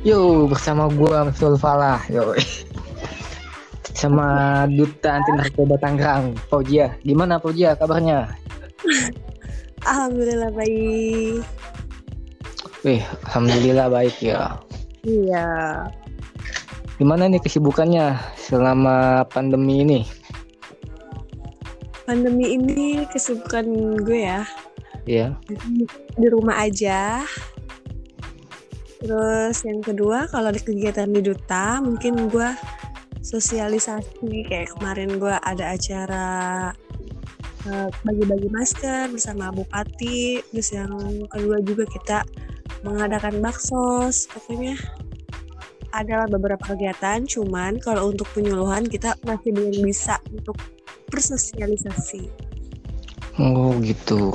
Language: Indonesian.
Yo, bersama gua Masul Falah. Yo. Sama Duta Anti Narkoba Tangerang, Fauzia. Gimana Fauzia kabarnya? Alhamdulillah baik. Wih, alhamdulillah baik ya. Iya. Gimana nih kesibukannya selama pandemi ini? Pandemi ini kesibukan gue ya Iya. di rumah aja. Terus yang kedua kalau ada kegiatan di duta mungkin gue sosialisasi kayak kemarin gue ada acara eh, bagi-bagi masker bersama bupati. Terus yang kedua juga kita mengadakan baksos. Pokoknya adalah beberapa kegiatan. Cuman kalau untuk penyuluhan kita masih belum bisa untuk bersosialisasi. Oh gitu.